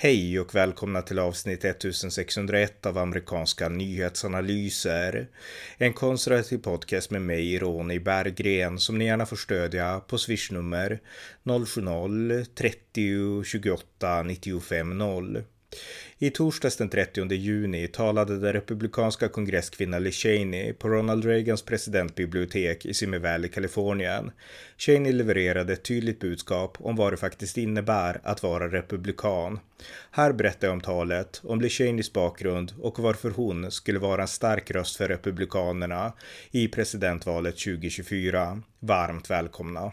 Hej och välkomna till avsnitt 1601 av amerikanska nyhetsanalyser. En konservativ podcast med mig, Ronny Berggren, som ni gärna får stödja på swishnummer 070-30 28 95 0. I torsdags den 30 juni talade den republikanska kongresskvinnan Liz Cheney på Ronald Reagans presidentbibliotek i Simi Valley, Kalifornien. Cheney levererade ett tydligt budskap om vad det faktiskt innebär att vara republikan. Här berättar jag om talet, om Liz Cheneys bakgrund och varför hon skulle vara en stark röst för republikanerna i presidentvalet 2024. Varmt välkomna!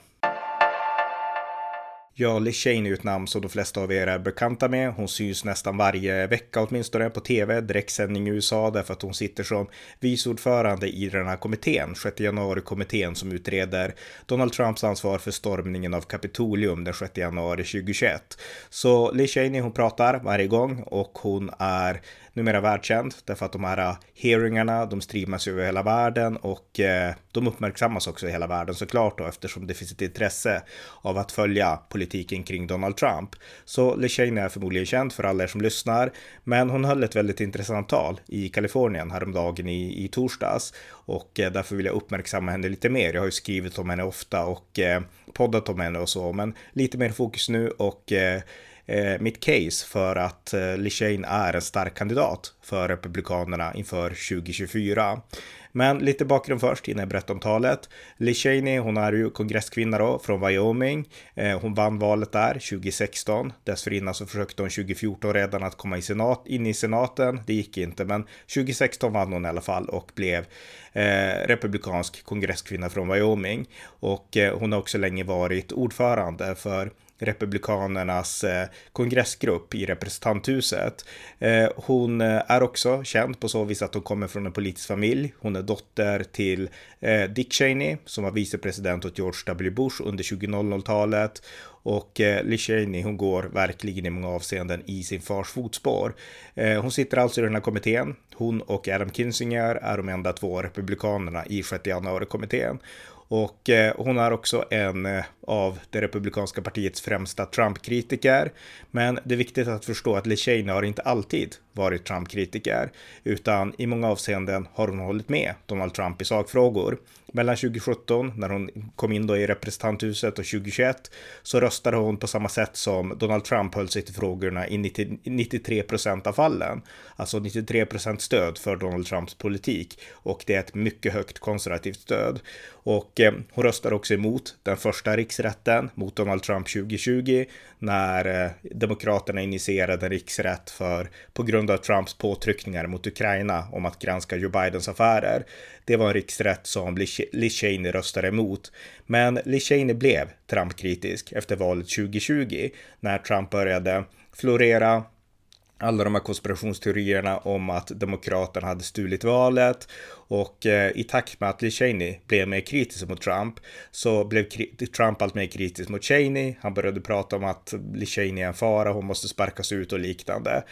Ja, Liz Cheney är ett namn som de flesta av er är bekanta med. Hon syns nästan varje vecka åtminstone på tv, direktsändning i USA, därför att hon sitter som vice ordförande i den här kommittén, 6 januari-kommittén som utreder Donald Trumps ansvar för stormningen av Kapitolium den 6 januari 2021. Så Liz Cheney, hon pratar varje gång och hon är numera världskänd därför att de här äh, hearingarna, de streamas över hela världen och äh, de uppmärksammas också i hela världen såklart då eftersom det finns ett intresse av att följa politiken kring Donald Trump. Så LeShane är förmodligen känd för alla er som lyssnar, men hon höll ett väldigt intressant tal i Kalifornien häromdagen i, i torsdags och äh, därför vill jag uppmärksamma henne lite mer. Jag har ju skrivit om henne ofta och poddat om henne och så, men lite mer fokus nu och eh, mitt case för att eh, Lishane är en stark kandidat för Republikanerna inför 2024. Men lite bakgrund först innan jag berättar om talet. Liz Cheney, hon är ju kongresskvinna då från Wyoming. Eh, hon vann valet där 2016. Dessförinnan så försökte hon 2014 redan att komma i senat, in i senaten. Det gick inte, men 2016 vann hon i alla fall och blev eh, republikansk kongresskvinna från Wyoming. Och eh, hon har också länge varit ordförande för Republikanernas eh, kongressgrupp i representanthuset. Eh, hon eh, är också känd på så vis att hon kommer från en politisk familj. Hon är dotter till Dick Cheney som var vicepresident åt George W. Bush under 2000-talet och Liz Cheney, hon går verkligen i många avseenden i sin fars fotspår. Hon sitter alltså i den här kommittén. Hon och Adam Kinzinger är de enda två republikanerna i 6 januari-kommittén. Och eh, hon är också en eh, av det republikanska partiets främsta Trump-kritiker. Men det är viktigt att förstå att Liz har inte alltid varit Trump-kritiker, utan i många avseenden har hon hållit med Donald Trump i sakfrågor. Mellan 2017, när hon kom in då i representanthuset, och 2021 så röstade hon på samma sätt som Donald Trump höll sig till frågorna i 90, 93 procent av fallen. Alltså 93 procent stöd för Donald Trumps politik och det är ett mycket högt konservativt stöd. Och eh, hon röstade också emot den första riksrätten mot Donald Trump 2020 när eh, Demokraterna initierade en riksrätt för på grund av Trumps påtryckningar mot Ukraina om att granska Joe Bidens affärer. Det var en riksrätt som Liz Cheney röstade emot. Men Liz Cheney blev Trump-kritisk efter valet 2020 när Trump började florera alla de här konspirationsteorierna om att Demokraterna hade stulit valet och eh, i takt med att Lee Cheney blev mer kritisk mot Trump så blev Trump allt mer kritisk mot Cheney. Han började prata om att Lee Cheney är en fara, hon måste sparkas ut och liknande.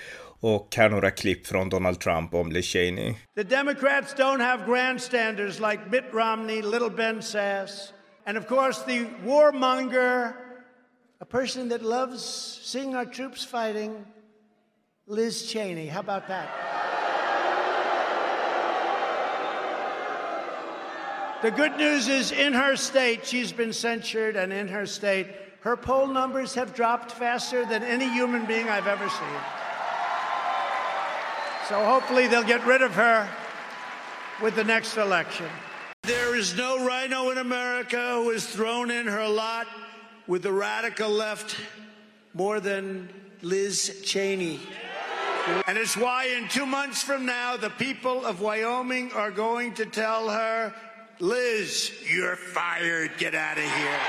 Och här några klipp från Donald Trump om Liz Cheney. The Democrats don't have grandstanders like Mitt Romney, Little Ben Sass, and of course the warmonger, a person that loves seeing our troops fighting, Liz Cheney. How about that? The good news is in her state, she's been censured, and in her state, her poll numbers have dropped faster than any human being I've ever seen. So hopefully they'll get rid of her with the next election. There is no rhino in America who has thrown in her lot with the radical left more than Liz Cheney. And it's why in two months from now, the people of Wyoming are going to tell her, Liz, you're fired, get out of here.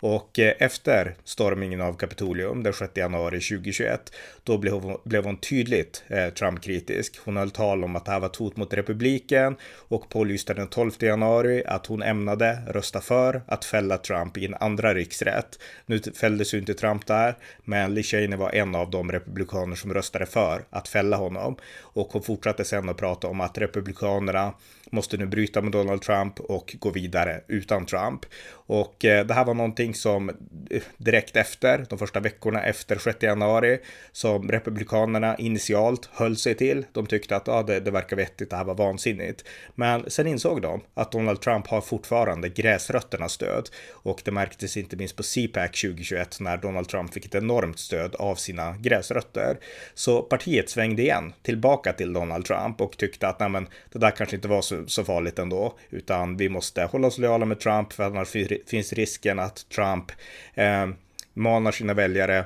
Och eh, efter stormingen av Kapitolium den 6 januari 2021, då blev hon, blev hon tydligt eh, Trump-kritisk. Hon höll tal om att det här var ett hot mot republiken och pålyste den 12 januari att hon ämnade rösta för att fälla Trump i en andra riksrätt. Nu fälldes ju inte Trump där, men Liz Cheney var en av de republikaner som röstade för att fälla honom. Och hon fortsatte sen att prata om att republikanerna måste nu bryta med Donald Trump och gå vidare utan Trump. Och eh, det här var någonting som eh, direkt efter, de första veckorna efter 6 januari, som Republikanerna initialt höll sig till. De tyckte att ah, det, det verkar vettigt, det här var vansinnigt. Men sen insåg de att Donald Trump har fortfarande gräsrötternas stöd och det märktes inte minst på CPAC 2021 när Donald Trump fick ett enormt stöd av sina gräsrötter. Så partiet svängde igen tillbaka till Donald Trump och tyckte att nej, men, det där kanske inte var så, så farligt ändå, utan vi måste hålla oss lojala med Trump för annars finns risken att Trump eh, manar sina väljare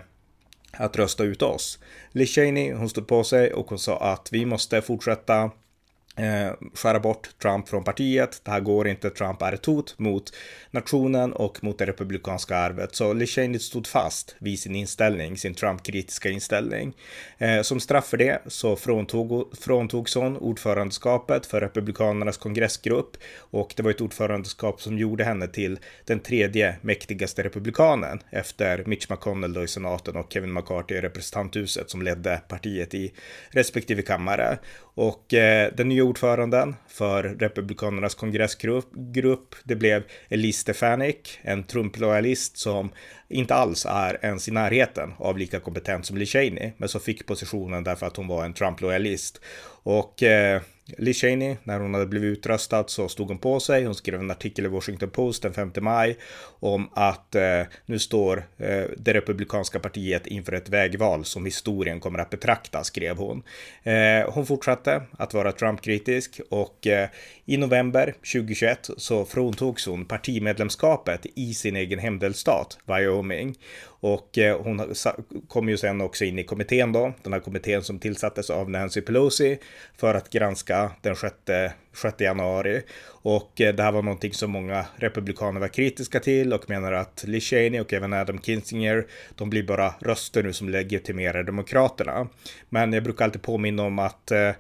att rösta ut oss. Liz Cheney, hon stod på sig och hon sa att vi måste fortsätta eh, skära bort Trump från partiet. Det här går inte. Trump är ett hot mot nationen och mot det republikanska arvet. Så Liz stod fast vid sin inställning, sin Trump-kritiska inställning. Eh, som straff för det så fråntog, fråntogs hon ordförandeskapet för Republikanernas kongressgrupp och det var ett ordförandeskap som gjorde henne till den tredje mäktigaste republikanen efter Mitch McConnell då i senaten och Kevin McCarthy i representanthuset som ledde partiet i respektive kammare. Och eh, den nya ordföranden för Republikanernas kongressgrupp, det blev Elise Stefanik, en Trump-lojalist som inte alls är ens i närheten av lika kompetent som Lee Cheney, men som fick positionen därför att hon var en Trump-lojalist. Och eh, Liz Cheney, när hon hade blivit utröstad så stod hon på sig. Hon skrev en artikel i Washington Post den 5 maj om att eh, nu står eh, det republikanska partiet inför ett vägval som historien kommer att betrakta, skrev hon. Eh, hon fortsatte att vara Trump-kritisk och eh, i november 2021 så fråntogs hon partimedlemskapet i sin egen hemdelstat, Wyoming. Och eh, hon kom ju sen också in i kommittén då, den här kommittén som tillsattes av Nancy Pelosi för att granska den 6, 6 januari. Och eh, det här var någonting som många republikaner var kritiska till och menar att Liz Cheney och även Adam Kinzinger, de blir bara röster nu som legitimerar demokraterna. Men jag brukar alltid påminna om att eh,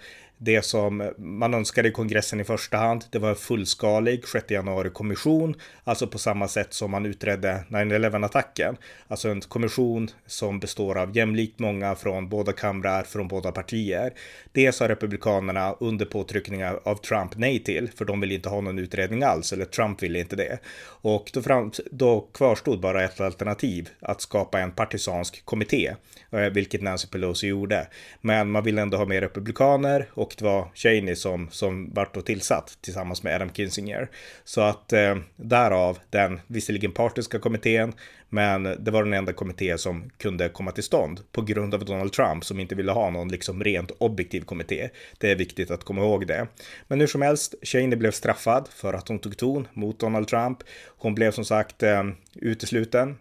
det som man önskade i kongressen i första hand, det var en fullskalig 6 januari-kommission, alltså på samma sätt som man utredde 9-11-attacken. Alltså en kommission som består av jämlikt många från båda kamrar, från båda partier. Det sa republikanerna under påtryckningar av Trump nej till, för de vill inte ha någon utredning alls, eller Trump ville inte det. Och då, fram, då kvarstod bara ett alternativ, att skapa en partisansk kommitté, eh, vilket Nancy Pelosi gjorde. Men man ville ändå ha mer republikaner och och det var Cheney som, som vart då tillsatt tillsammans med Adam Kinzinger. Så att eh, därav den visserligen partiska kommittén, men det var den enda kommitté som kunde komma till stånd på grund av Donald Trump som inte ville ha någon liksom rent objektiv kommitté. Det är viktigt att komma ihåg det. Men hur som helst, Cheney blev straffad för att hon tog ton mot Donald Trump. Hon blev som sagt eh, utesluten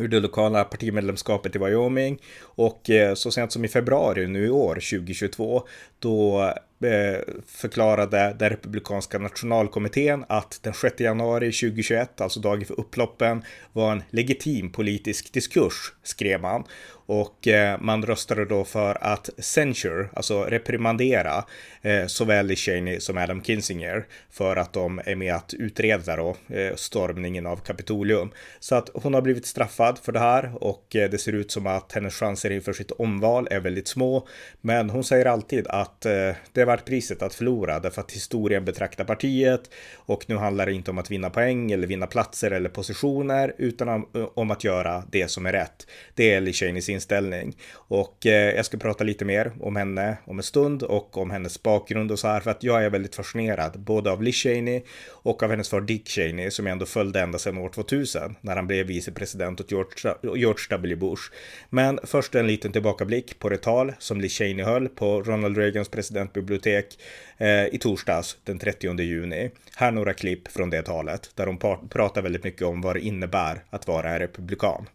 ur det lokala partimedlemskapet i Wyoming och eh, så sent som i februari nu i år 2022 då eh, förklarade den republikanska nationalkommittén att den 6 januari 2021, alltså dagen för upploppen, var en legitim politisk diskurs, skrev man. Och eh, man röstade då för att censure, alltså reprimandera, eh, såväl Liz Cheney som Adam Kinzinger för att de är med att utreda då eh, stormningen av Kapitolium. Så att hon har blivit straffad för det här och det ser ut som att hennes chanser inför sitt omval är väldigt små. Men hon säger alltid att det är värt priset att förlora därför att historien betraktar partiet och nu handlar det inte om att vinna poäng eller vinna platser eller positioner utan om, om att göra det som är rätt. Det är Liz Cheneys inställning. Och eh, jag ska prata lite mer om henne om en stund och om hennes bakgrund och så här för att jag är väldigt fascinerad både av Liz Cheney och av hennes far Dick Cheney som jag ändå följde ända sedan år 2000 när han blev vicepresident åt George, George W. Bush. Men först en liten tillbakablick på det tal som Liz Cheney höll på Ronald Reagans presidentbibliotek eh, i torsdags den 30 juni. Här några klipp från det talet där hon pratar väldigt mycket om vad det innebär att vara republikan.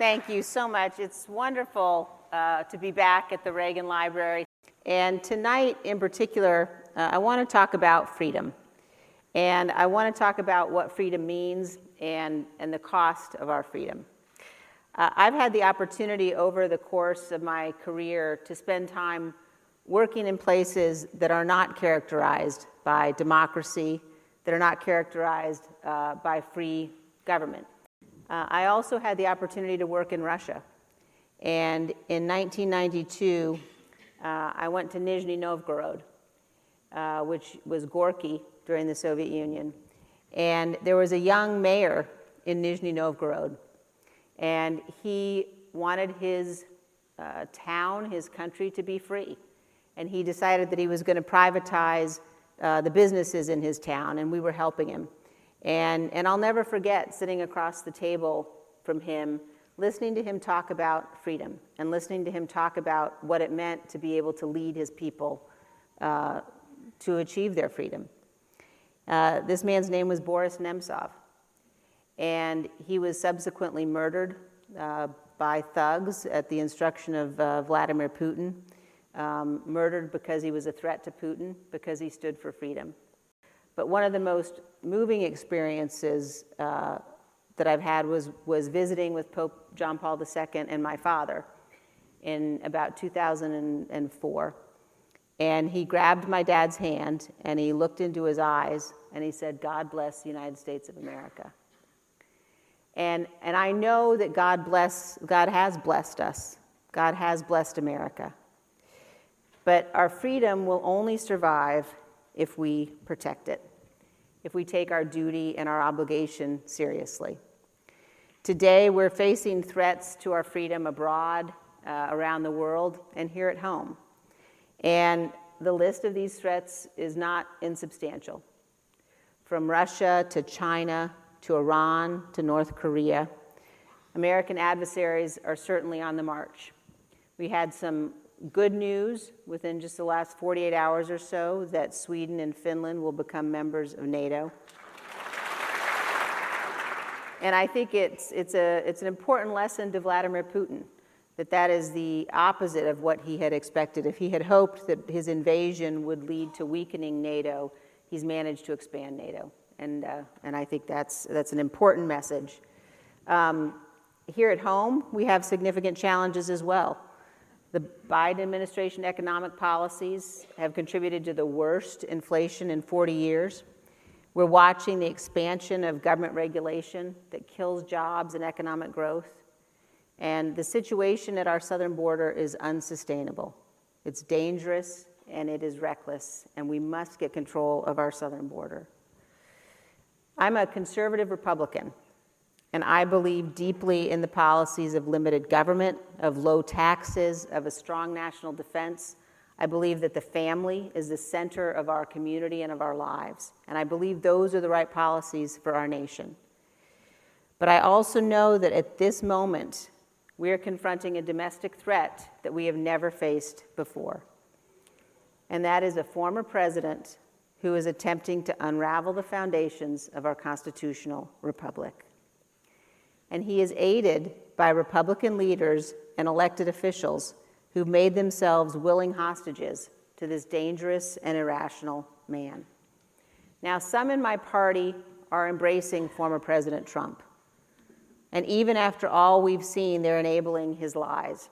Thank you so much. It's wonderful uh, to be back at the Reagan Library. And tonight, in particular, uh, I want to talk about freedom. And I want to talk about what freedom means and, and the cost of our freedom. Uh, I've had the opportunity over the course of my career to spend time working in places that are not characterized by democracy, that are not characterized uh, by free government. Uh, I also had the opportunity to work in Russia. And in 1992, uh, I went to Nizhny Novgorod, uh, which was Gorky during the Soviet Union. And there was a young mayor in Nizhny Novgorod. And he wanted his uh, town, his country to be free. And he decided that he was going to privatize uh, the businesses in his town, and we were helping him. And, and I'll never forget sitting across the table from him, listening to him talk about freedom and listening to him talk about what it meant to be able to lead his people uh, to achieve their freedom. Uh, this man's name was Boris Nemtsov, and he was subsequently murdered uh, by thugs at the instruction of uh, Vladimir Putin, um, murdered because he was a threat to Putin, because he stood for freedom. But one of the most moving experiences uh, that I've had was, was visiting with Pope John Paul II and my father in about 2004. And he grabbed my dad's hand and he looked into his eyes and he said, God bless the United States of America. And, and I know that God, bless, God has blessed us. God has blessed America. But our freedom will only survive if we protect it, if we take our duty and our obligation seriously. Today, we're facing threats to our freedom abroad, uh, around the world, and here at home. And the list of these threats is not insubstantial. From Russia to China to Iran to North Korea, American adversaries are certainly on the march. We had some good news within just the last 48 hours or so that Sweden and Finland will become members of NATO. And I think it's, it's, a, it's an important lesson to Vladimir Putin that that is the opposite of what he had expected. If he had hoped that his invasion would lead to weakening NATO, he's managed to expand NATO. And, uh, and I think that's, that's an important message. Um, here at home, we have significant challenges as well. The Biden administration economic policies have contributed to the worst inflation in 40 years. We're watching the expansion of government regulation that kills jobs and economic growth. And the situation at our southern border is unsustainable. It's dangerous and it is reckless, and we must get control of our southern border. I'm a conservative Republican, and I believe deeply in the policies of limited government, of low taxes, of a strong national defense. I believe that the family is the center of our community and of our lives, and I believe those are the right policies for our nation. But I also know that at this moment, we are confronting a domestic threat that we have never faced before. And that is a former president who is attempting to unravel the foundations of our constitutional republic. And he is aided by Republican leaders and elected officials who've made themselves willing hostages to this dangerous and irrational man. Now, some in my party are embracing former President Trump. And even after all we've seen, they're enabling his lies.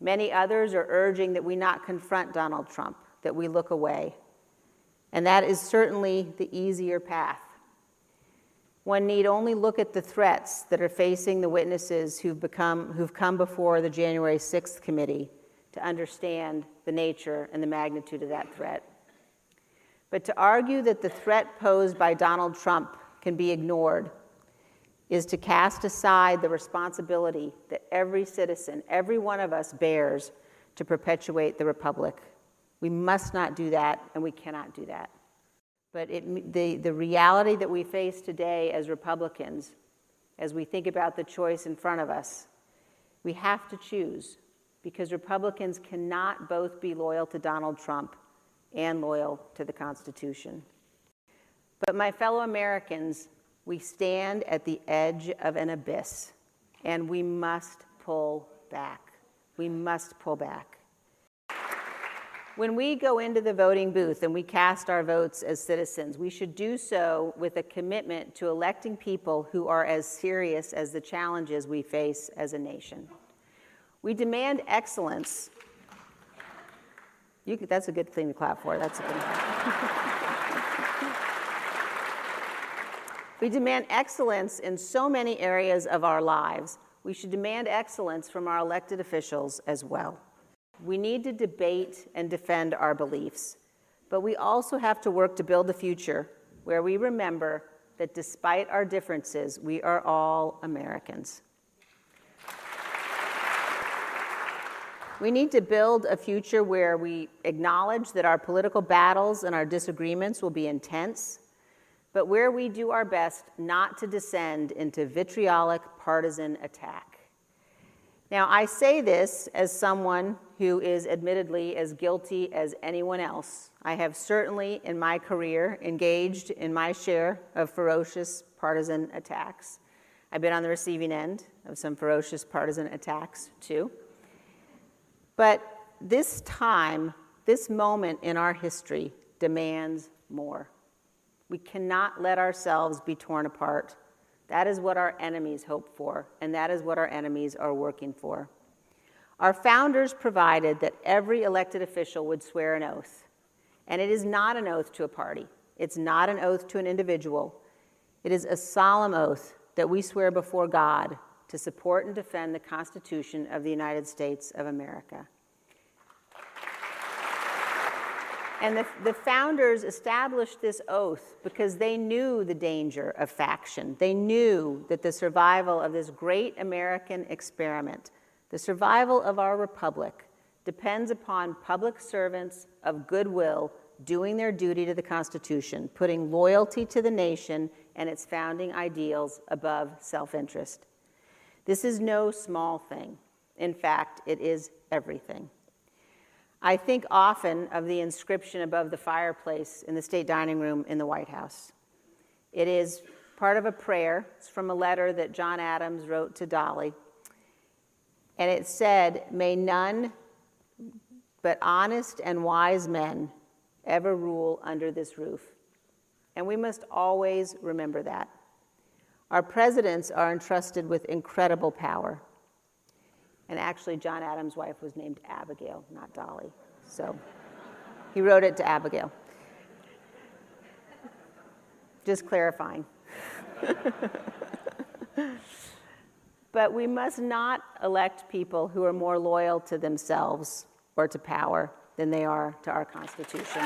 Many others are urging that we not confront Donald Trump, that we look away. And that is certainly the easier path. One need only look at the threats that are facing the witnesses who've, become, who've come before the January 6th committee to understand the nature and the magnitude of that threat. But to argue that the threat posed by Donald Trump can be ignored is to cast aside the responsibility that every citizen, every one of us bears to perpetuate the republic. We must not do that, and we cannot do that. But it, the, the reality that we face today as Republicans, as we think about the choice in front of us, we have to choose because Republicans cannot both be loyal to Donald Trump and loyal to the Constitution. But, my fellow Americans, we stand at the edge of an abyss, and we must pull back. We must pull back. When we go into the voting booth and we cast our votes as citizens, we should do so with a commitment to electing people who are as serious as the challenges we face as a nation. We demand excellence. That's a good thing to clap for. That's a good We demand excellence in so many areas of our lives. We should demand excellence from our elected officials as well. We need to debate and defend our beliefs, but we also have to work to build a future where we remember that despite our differences, we are all Americans. We need to build a future where we acknowledge that our political battles and our disagreements will be intense, but where we do our best not to descend into vitriolic partisan attack. Now, I say this as someone who is admittedly as guilty as anyone else. I have certainly, in my career, engaged in my share of ferocious partisan attacks. I've been on the receiving end of some ferocious partisan attacks, too. But this time, this moment in our history demands more. We cannot let ourselves be torn apart. That is what our enemies hope for, and that is what our enemies are working for. Our founders provided that every elected official would swear an oath. And it is not an oath to a party, it's not an oath to an individual. It is a solemn oath that we swear before God to support and defend the Constitution of the United States of America. And the, the, founders established this oath because they knew the danger of faction. They knew that the survival of this great American experiment, the survival of our republic, depends upon public servants of goodwill doing their duty to the Constitution, putting loyalty to the nation and its founding ideals above self interest. This is no small thing. In fact, it is everything. I think often of the inscription above the fireplace in the state dining room in the White House. It is part of a prayer. It's from a letter that John Adams wrote to Dolly. And it said, May none but honest and wise men ever rule under this roof. And we must always remember that. Our presidents are entrusted with incredible power. And actually, John Adams' wife was named Abigail, not Dolly. So he wrote it to Abigail. Just clarifying. but we must not elect people who are more loyal to themselves or to power than they are to our Constitution.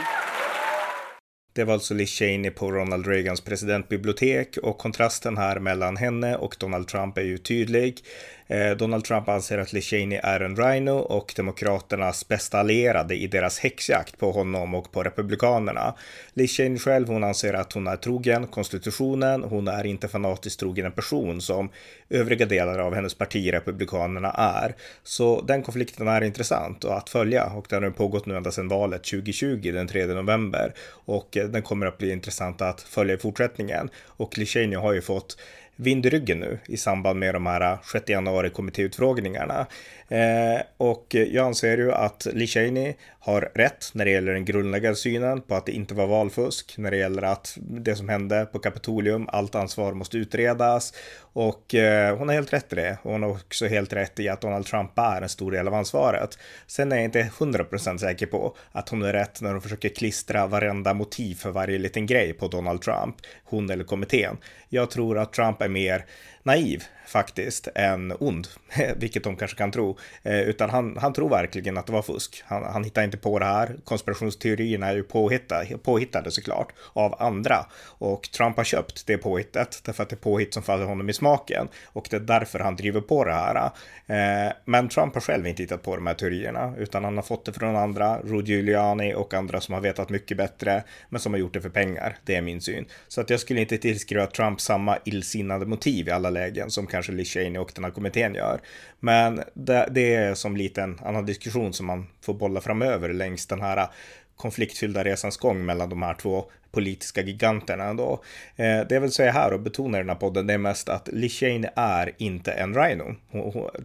Det var alltså Liz Cheney på Ronald Reagans presidentbibliotek och kontrasten här mellan henne och Donald Trump är ju tydlig. Eh, Donald Trump anser att Lishani är en rhino och demokraternas bästa allierade i deras häxjakt på honom och på republikanerna. Lishani själv, hon anser att hon är trogen konstitutionen. Hon är inte fanatiskt trogen en person som övriga delar av hennes parti, republikanerna, är. Så den konflikten är intressant att följa och den har pågått nu ända sedan valet 2020, den 3 november. Och eh, den kommer att bli intressant att följa i fortsättningen. Och Lishani har ju fått vind i ryggen nu i samband med de här äh, 6 januari kommittéutfrågningarna. Eh, och jag anser ju att Lee Cheney har rätt när det gäller den grundläggande synen på att det inte var valfusk, när det gäller att det som hände på Kapitolium, allt ansvar måste utredas och eh, hon har helt rätt i det. Hon har också helt rätt i att Donald Trump bär en stor del av ansvaret. Sen är jag inte 100% säker på att hon är rätt när hon försöker klistra varenda motiv för varje liten grej på Donald Trump, hon eller kommittén. Jag tror att Trump är mer naiv faktiskt än ond, vilket de kanske kan tro. Eh, utan han, han tror verkligen att det var fusk. Han, han hittar inte på det här. Konspirationsteorierna är ju påhittade, påhittade såklart av andra och Trump har köpt det påhittet därför att det är påhitt som faller honom i smaken och det är därför han driver på det här. Eh, men Trump har själv inte hittat på de här teorierna utan han har fått det från andra, Rudy Giuliani och andra som har vetat mycket bättre men som har gjort det för pengar. Det är min syn. Så att jag skulle inte tillskriva Trump samma illsinnade motiv i alla lägen som kanske Liz och den här kommittén gör. Men det, det är som lite en annan diskussion som man får bolla framöver längs den här konfliktfyllda resans gång mellan de här två politiska giganterna ändå. Eh, det jag vill säga här och betona i den här podden det är mest att Liz Cheney är inte en rhino.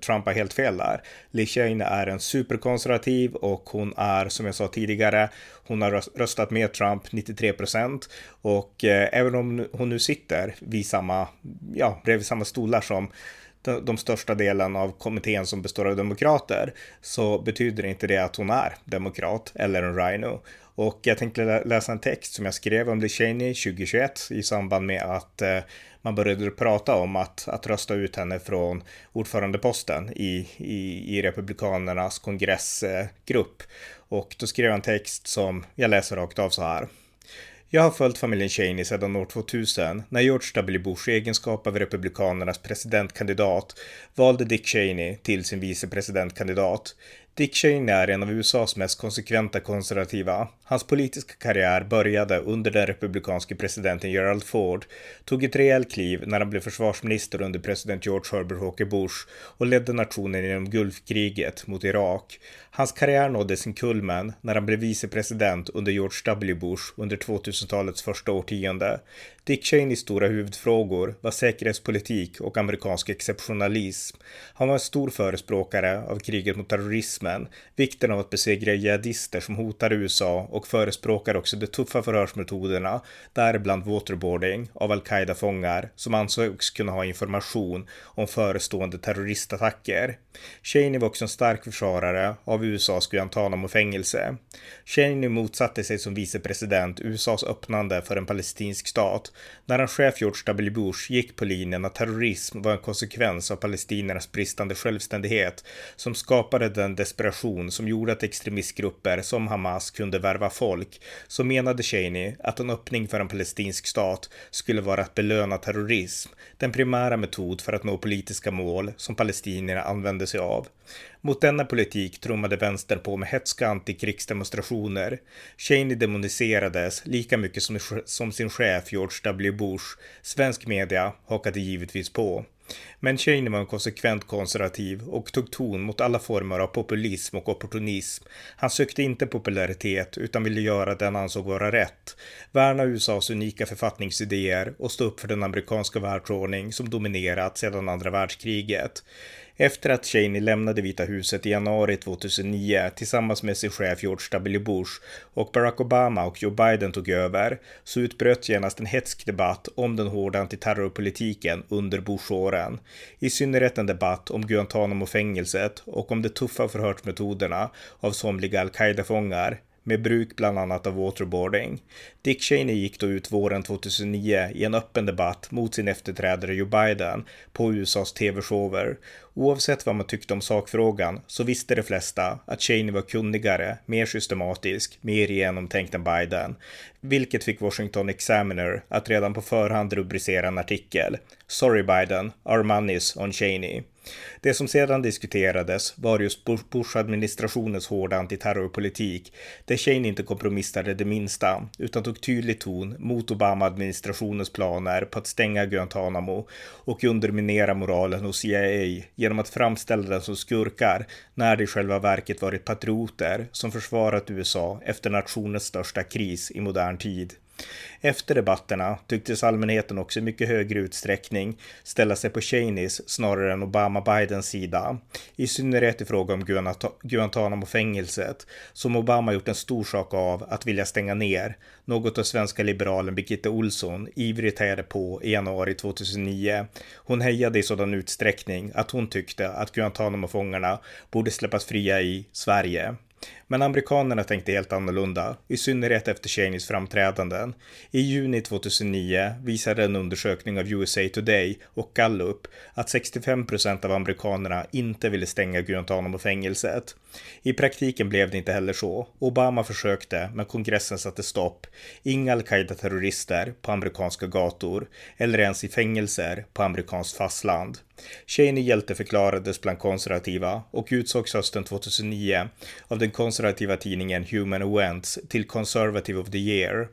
Trump har helt fel där. Liz Cheney är en superkonservativ och hon är som jag sa tidigare, hon har röstat med Trump 93 procent och eh, även om hon nu sitter vid samma, ja, bredvid samma stolar som de största delen av kommittén som består av demokrater så betyder inte det att hon är demokrat eller en rhino. Och jag tänkte läsa en text som jag skrev om Liz Cheney 2021 i samband med att eh, man började prata om att, att rösta ut henne från ordförandeposten i, i, i Republikanernas kongressgrupp. Och då skrev jag en text som jag läser rakt av så här. Jag har följt familjen Cheney sedan år 2000 när George W. Bush i egenskap av republikanernas presidentkandidat valde Dick Cheney till sin vicepresidentkandidat. Dick Cheney är en av USAs mest konsekventa konservativa. Hans politiska karriär började under den republikanske presidenten Gerald Ford, tog ett rejält kliv när han blev försvarsminister under president George Herbert Walker Bush och ledde nationen genom Gulfkriget mot Irak. Hans karriär nådde sin kulmen när han blev vicepresident under George W. Bush under 2000-talets första årtionde. Dick Cheneys stora huvudfrågor var säkerhetspolitik och amerikansk exceptionalism. Han var en stor förespråkare av kriget mot terrorismen, vikten av att besegra jihadister som hotar USA och förespråkar också de tuffa förhörsmetoderna, däribland waterboarding, av al-Qaida-fångar som ansågs kunna ha information om förestående terroristattacker. Cheney var också en stark försvarare av USAs Guantanamo-fängelse. Cheney motsatte sig som vicepresident USAs öppnande för en palestinsk stat när hans chef George W. Bush gick på linjen att terrorism var en konsekvens av palestiniernas bristande självständighet som skapade den desperation som gjorde att extremistgrupper som Hamas kunde värva folk, så menade Cheney att en öppning för en palestinsk stat skulle vara att belöna terrorism, den primära metod för att nå politiska mål som palestinierna använde sig av. Mot denna politik trummade vänstern på med hetska antikrigsdemonstrationer. Cheney demoniserades lika mycket som, som sin chef George W. Bush. Svensk media hakade givetvis på. Men Cheney var en konsekvent konservativ och tog ton mot alla former av populism och opportunism. Han sökte inte popularitet utan ville göra det han ansåg vara rätt. Värna USAs unika författningsidéer och stå upp för den amerikanska världsordning som dominerat sedan andra världskriget. Efter att Cheney lämnade Vita huset i januari 2009 tillsammans med sin chef George W. Bush och Barack Obama och Joe Biden tog över så utbröt genast en hetsk debatt om den hårda antiterrorpolitiken under Bush-åren. I synnerhet en debatt om Guantanamo-fängelset och om de tuffa förhörsmetoderna av somliga al-Qaida-fångar med bruk bland annat av waterboarding. Dick Cheney gick då ut våren 2009 i en öppen debatt mot sin efterträdare Joe Biden på USAs tv-shower. Oavsett vad man tyckte om sakfrågan så visste de flesta att Cheney var kunnigare, mer systematisk, mer genomtänkt än Biden, vilket fick Washington Examiner att redan på förhand rubricera en artikel “Sorry Biden, our money's on Cheney”. Det som sedan diskuterades var just Bush-administrationens hårda antiterrorpolitik, där Cheney inte kompromissade det minsta, utan tog tydlig ton mot Obama-administrationens planer på att stänga Guantanamo och underminera moralen hos CIA genom att framställa dem som skurkar när det i själva verket varit patrioter som försvarat USA efter nationens största kris i modern tid. Efter debatterna tycktes allmänheten också i mycket högre utsträckning ställa sig på Cheneys snarare än Obama-Bidens sida. I synnerhet i fråga om Guantanamo-fängelset, som Obama gjort en stor sak av att vilja stänga ner, något av svenska liberalen Birgitta Olsson ivrigt hejade på i januari 2009. Hon hejade i sådan utsträckning att hon tyckte att Guantanamo-fångarna borde släppas fria i Sverige. Men amerikanerna tänkte helt annorlunda, i synnerhet efter Cheneys framträdanden. I juni 2009 visade en undersökning av USA Today och Gallup att 65 procent av amerikanerna inte ville stänga Guantanamo-fängelset. I praktiken blev det inte heller så. Obama försökte, men kongressen satte stopp. Inga al-Qaida-terrorister på amerikanska gator, eller ens i fängelser på amerikanskt fastland. Cheney hjälteförklarades bland konservativa och utsågs hösten 2009 av den konservativa tidningen Human Events till Conservative of the Year.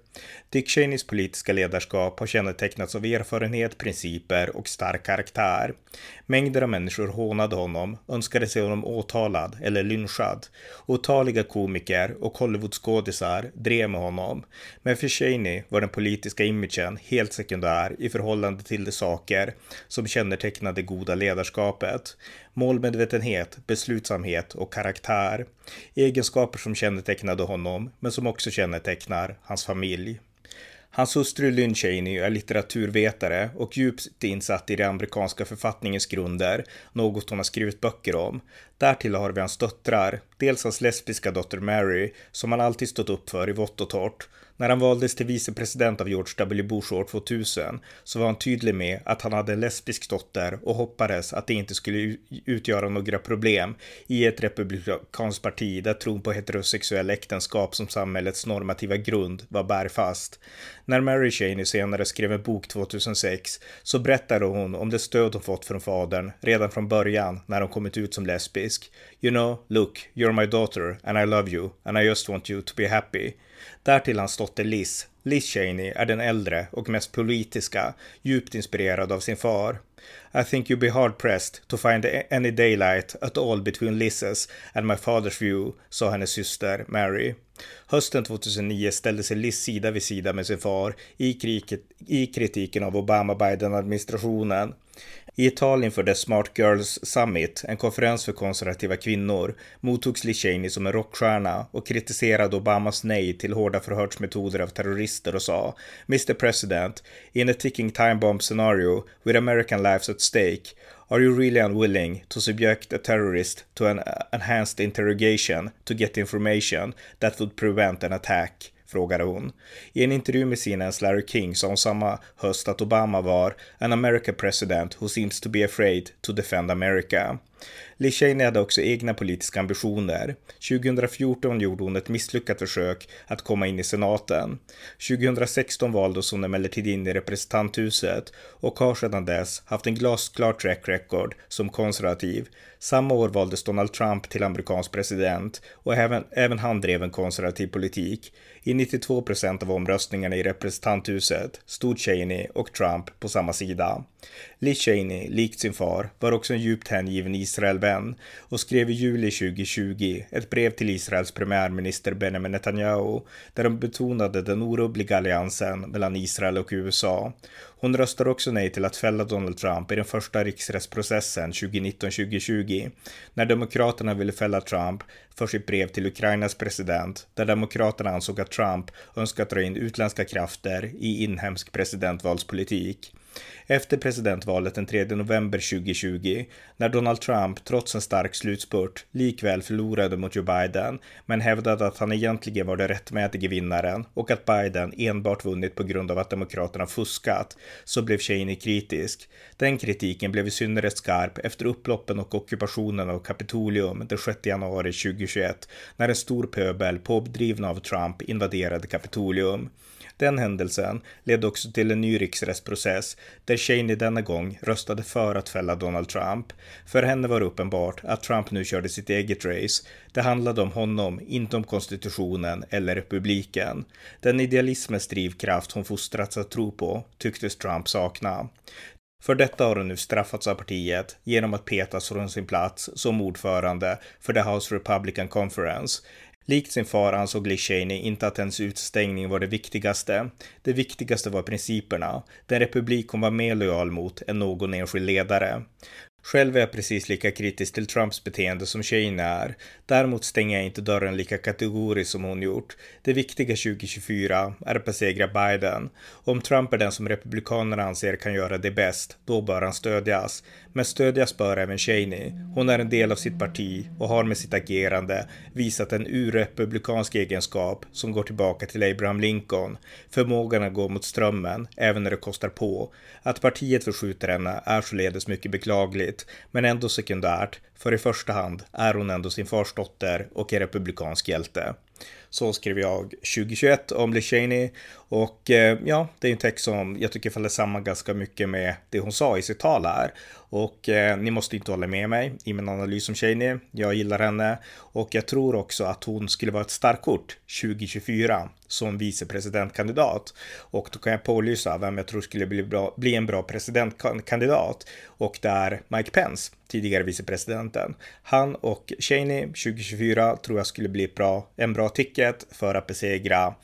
Dick Cheneys politiska ledarskap har kännetecknats av erfarenhet, principer och stark karaktär. Mängder av människor hånade honom, önskade se honom åtalad eller lynchad. Otaliga komiker och Hollywoodskådisar drev med honom. Men för Cheney var den politiska imagen helt sekundär i förhållande till de saker som kännetecknade goda ledarskapet. Målmedvetenhet, beslutsamhet och karaktär. Egenskaper som kännetecknade honom, men som också kännetecknar hans familj. Hans hustru Lynn Cheney är litteraturvetare och djupt insatt i den amerikanska författningens grunder, något hon har skrivit böcker om. Därtill har vi hans döttrar, dels hans lesbiska dotter Mary, som han alltid stått upp för i vått och torrt, när han valdes till vicepresident av George W. Bush år 2000 så var han tydlig med att han hade en lesbisk dotter och hoppades att det inte skulle utgöra några problem i ett republikanskt parti där tron på heterosexuella äktenskap som samhällets normativa grund var bärfast. När Mary Cheney senare skrev en bok 2006 så berättade hon om det stöd hon fått från fadern redan från början när hon kommit ut som lesbisk. You know, look, you're my daughter and I love you and I just want you to be happy. Därtill hans dotter Liz. Liz Cheney är den äldre och mest politiska, djupt inspirerad av sin far. I think you'd be hard pressed to find any daylight at all between Liz's and my father's view, sa hennes syster Mary. Hösten 2009 ställde sig Liz sida vid sida med sin far i, kriket, i kritiken av Obama-Biden-administrationen. I ett tal inför The Smart Girls Summit, en konferens för konservativa kvinnor, mottogs Lee Cheney som en rockstjärna och kritiserade Obamas nej till hårda förhörsmetoder av terrorister och sa Mr President, in a ticking time bomb scenario with American lives at stake, Are you really unwilling to subject a terrorist to an enhanced interrogation to get information that would prevent an attack? Frågade hon. I en intervju med CNNs Larry King sa hon samma höst att Obama var an American president who seems to be afraid to defend America. Liz Cheney hade också egna politiska ambitioner. 2014 gjorde hon ett misslyckat försök att komma in i senaten. 2016 valdes hon emellertid in i representanthuset och har sedan dess haft en glasklar track record som konservativ. Samma år valdes Donald Trump till amerikansk president och även, även han drev en konservativ politik. I 92 procent av omröstningarna i representanthuset stod Cheney och Trump på samma sida. Liz Cheney, likt sin far, var också en djupt hängiven Israelvän och skrev i juli 2020 ett brev till Israels premiärminister Benjamin Netanyahu där de betonade den orubbliga alliansen mellan Israel och USA. Hon röstar också nej till att fälla Donald Trump i den första riksrättsprocessen 2019-2020 när Demokraterna ville fälla Trump för sitt brev till Ukrainas president där Demokraterna ansåg att Trump önskat dra in utländska krafter i inhemsk presidentvalspolitik. Efter presidentvalet den 3 november 2020, när Donald Trump trots en stark slutspurt likväl förlorade mot Joe Biden, men hävdade att han egentligen var den rättmätige vinnaren och att Biden enbart vunnit på grund av att demokraterna fuskat, så blev Cheney kritisk. Den kritiken blev i synnerhet skarp efter upploppen och ockupationen av Kapitolium den 6 januari 2021, när en stor pöbel pådrivna av Trump invaderade Kapitolium. Den händelsen ledde också till en ny riksrättsprocess där Cheney denna gång röstade för att fälla Donald Trump. För henne var det uppenbart att Trump nu körde sitt eget race. Det handlade om honom, inte om konstitutionen eller republiken. Den idealismens drivkraft hon fostrats att tro på tycktes Trump sakna. För detta har hon nu straffats av partiet genom att petas från sin plats som ordförande för The House Republican Conference. Likt sin far ansåg Lee Cheney inte att ens utstängning var det viktigaste. Det viktigaste var principerna. Den republik hon var mer lojal mot än någon enskild ledare. Själv är jag precis lika kritisk till Trumps beteende som Shane är. Däremot stänger jag inte dörren lika kategoriskt som hon gjort. Det viktiga 2024 är att besegra Biden. Om Trump är den som Republikanerna anser kan göra det bäst, då bör han stödjas. Men stödjas bör även Cheney. Hon är en del av sitt parti och har med sitt agerande visat en urrepublikansk egenskap som går tillbaka till Abraham Lincoln. Förmågan att gå mot strömmen, även när det kostar på. Att partiet förskjuter henne är således mycket beklagligt, men ändå sekundärt, för i första hand är hon ändå sin fars dotter och en republikansk hjälte. Så skrev jag 2021 om Liz Cheney och eh, ja, det är en text som jag tycker faller samman ganska mycket med det hon sa i sitt tal här. Och eh, ni måste inte hålla med mig i min analys om Cheney. Jag gillar henne och jag tror också att hon skulle vara ett starkt kort 2024 som vicepresidentkandidat. Och då kan jag pålysa vem jag tror skulle bli, bra, bli en bra presidentkandidat. Och det är Mike Pence, tidigare vicepresidenten. Han och Cheney 2024 tror jag skulle bli bra, en bra ticket för att besegra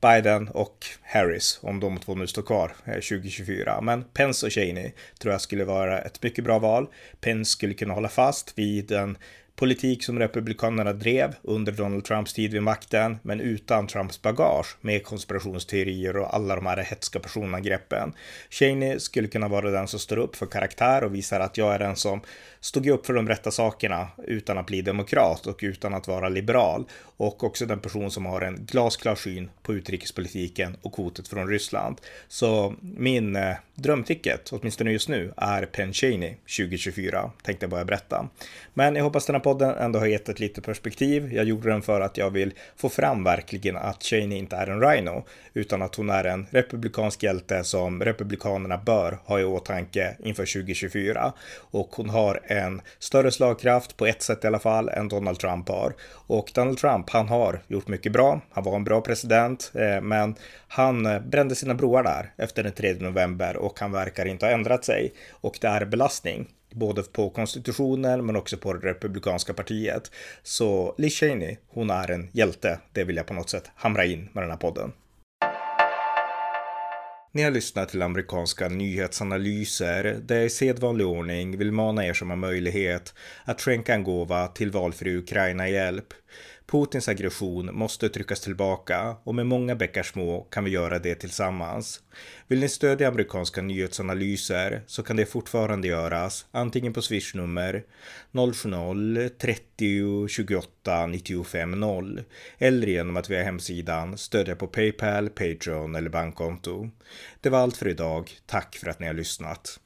Biden och Harris, om de två nu står kvar eh, 2024. Men Pence och Cheney tror jag skulle vara ett mycket bra val. Pence skulle kunna hålla fast vid en Politik som Republikanerna drev under Donald Trumps tid vid makten, men utan Trumps bagage med konspirationsteorier och alla de här hetska personangreppen. Cheney skulle kunna vara den som står upp för karaktär och visar att jag är den som stod upp för de rätta sakerna utan att bli demokrat och utan att vara liberal. Och också den person som har en glasklar syn på utrikespolitiken och hotet från Ryssland. Så min eh, drömticket, åtminstone just nu, är Penn Cheney 2024, tänkte jag bara berätta. Men jag hoppas den här podden ändå har gett ett litet perspektiv. Jag gjorde den för att jag vill få fram verkligen att Cheney inte är en rhino, utan att hon är en republikansk hjälte som republikanerna bör ha i åtanke inför 2024. Och hon har en större slagkraft, på ett sätt i alla fall, än Donald Trump har. Och Donald Trump, han har gjort mycket bra. Han var en bra president, eh, men han eh, brände sina broar där efter den 3 november och han verkar inte ha ändrat sig. Och det är belastning både på konstitutionen men också på det republikanska partiet. Så Liz Cheney, hon är en hjälte. Det vill jag på något sätt hamra in med den här podden. Ni har lyssnat till amerikanska nyhetsanalyser där jag i sedvanlig ordning vill mana er som har möjlighet att skänka en gåva till valfri Ukraina-hjälp. Putins aggression måste tryckas tillbaka och med många bäckar små kan vi göra det tillsammans. Vill ni stödja amerikanska nyhetsanalyser så kan det fortfarande göras antingen på swishnummer 070-30 28 95 0 eller genom att via hemsidan stödja på Paypal, Patreon eller bankkonto. Det var allt för idag. Tack för att ni har lyssnat.